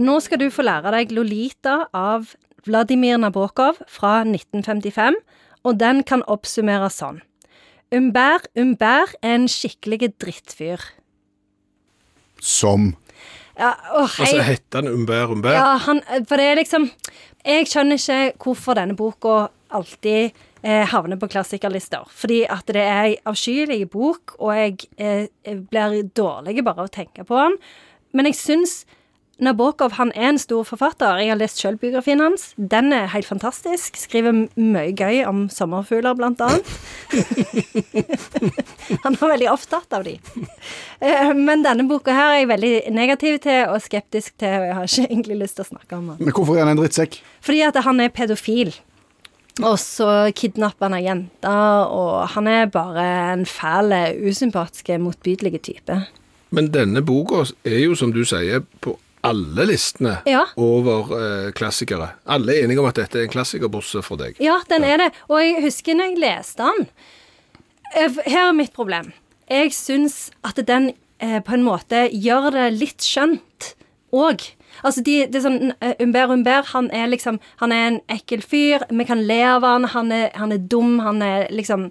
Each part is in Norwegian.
Nå skal du få lære deg Lolita av Vladimir Nabokov fra 1955, og den kan oppsummeres sånn. Umber Umber er en skikkelig drittfyr. Som Ja, åh, Altså, heter han Umber Umber? ja, han, for det er liksom Jeg skjønner ikke hvorfor denne boka alltid eh, havner på klassikerlister. Fordi at det er ei avskyelig bok, og jeg eh, blir dårlig bare av å tenke på den. Men jeg syns Nabokov han er en stor forfatter. Jeg har lest biografien hans. Den er helt fantastisk. Skriver mye gøy om sommerfugler, blant annet. han var veldig opptatt av de. Eh, Men denne boka her er jeg veldig negativ til og skeptisk til, og jeg har ikke egentlig lyst til å snakke om den. Men hvorfor er han en drittsekk? Fordi at han er pedofil. Og så kidnapper han ei jente, og han er bare en fæl, usympatisk, motbydelig type. Men denne boka er jo, som du sier, på alle listene Ja. over eh, klassikere. Alle er enige om at dette er en klassikerbosse for deg. Ja, den er det. Og jeg husker når jeg leste den Eh, Her er mitt problem. Jeg syns at den eh, på en måte gjør det litt skjønt òg. Altså, de, det er sånn eh, Umber Umber, han er liksom Han er en ekkel fyr. Vi kan le av han. Han er, han er dum. Han er liksom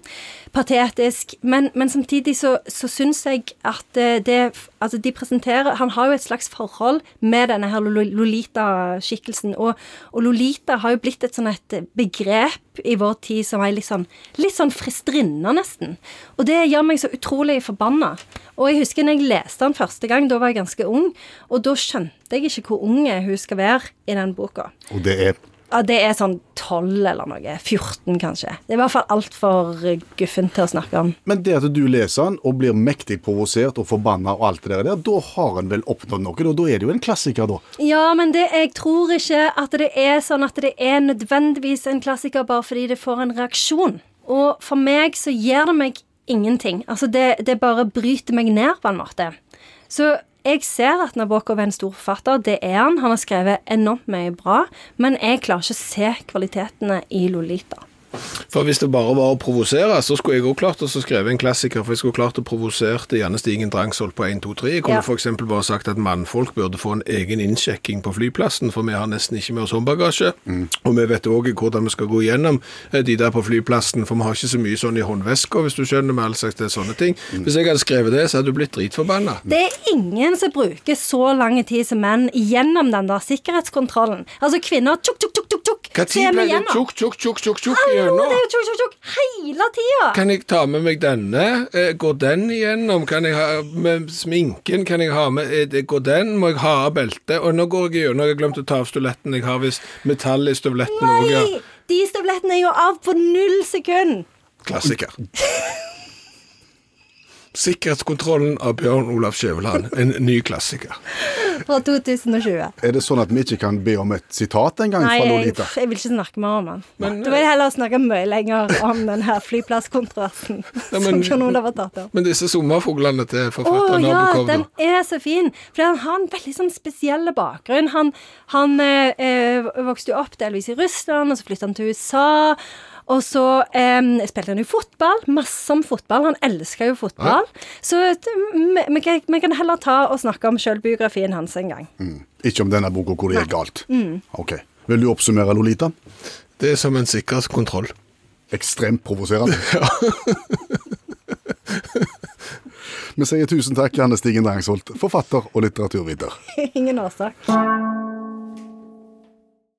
patetisk. Men, men samtidig så, så syns jeg at eh, det Altså, de presenterer Han har jo et slags forhold med denne her Lolita-skikkelsen. Og, og Lolita har jo blitt et sånn et begrep i vår tid som er litt sånn, litt sånn fristrinne, nesten. Og det gjør meg så utrolig forbanna. Og jeg husker når jeg leste den første gang, da var jeg ganske ung, og da skjønte jeg ikke hvor ung hun skal være i den boka. Og det er Ja, det er sånn 12 eller noe. 14, kanskje. Det er i hvert fall altfor guffent til å snakke om. Men det at du leser den og blir mektig provosert og forbanna og alt det der, da har en vel oppnådd noe? Da, da er det jo en klassiker, da. Ja, men det, jeg tror ikke at det er sånn at det er nødvendigvis en klassiker bare fordi det får en reaksjon. Og for meg så gjør det meg ingenting. Altså, det, det bare bryter meg ned på en måte. Så jeg ser at Nabokov er en stor forfatter. Det er han. Han har skrevet enormt mye bra. Men jeg klarer ikke å se kvalitetene i Lolita. For hvis det bare var å provosere, så skulle jeg òg klart å skrive en klassiker, for jeg skulle klart å provosere Janne Stigen Drangsholt på 1, 2, 3. Jeg kunne Ja. for eksempel bare sagt at mannfolk burde få en egen innsjekking på flyplassen, for vi har nesten ikke med oss håndbagasje, og vi vet også hvordan vi skal gå gjennom eh, de der på flyplassen, for vi har ikke så mye sånn i håndveska, hvis du skjønner med all slags det, sånne ting. Hvis jeg hadde skrevet det, så hadde du blitt dritforbanna. Det er ingen som bruker så lang tid som menn gjennom den der sikkerhetskontrollen. Altså, kvinner tjukk, tjukk, tid ble det tjukk, tjukk, tjukk, tjukk, tjukk Hallo, gjennom? det er jo tjukk, tjukk, tjukk hele tida. Kan jeg ta med meg denne? Eh, Går den igjennom? Kan jeg ha med sminken? Kan jeg ha med eh, Går den? Må jeg ha av beltet? Og nå går jeg gjennom. Jeg har glemt å ta av støvletten. Jeg har visst metall i støvletten òg, ja. Nei! De støvlettene er jo av på null sekund. Klassiker. Sikkerhetskontrollen av Bjørn Olav Skjæveland. En ny klassiker. Fra 2020. Er det sånn at vi ikke kan be om et sitat en gang Nei, fra jeg, Nei, jeg vil ikke snakke mer om den. Men- Da vil jeg heller snakke mye lenger om den her flyplasskontrasten Ja, men- som tatt opp. Men disse sommerfuglene til Å forfatteren ja, Nabokov, den er så fin. For han har en veldig sånn spesiell bakgrunn. Han, han eh, eh, vokste jo opp delvis i Russland, og så flyttet han til USA. Og så eh, spilte han jo fotball. Masse om fotball. Han elsker jo fotball. Så vet vi, kan, heller ta og snakke om sjølbiografien hans en gang. Ikke om denne boka hvor det er galt. Mm. Ok. Vil du oppsummere Lolita? Det er som en sikkerhetskontroll. Ekstremt provoserende. Vi sier tusen takk, Janne Stigen Drangsholt, forfatter og litteraturviter. Ingen årsak.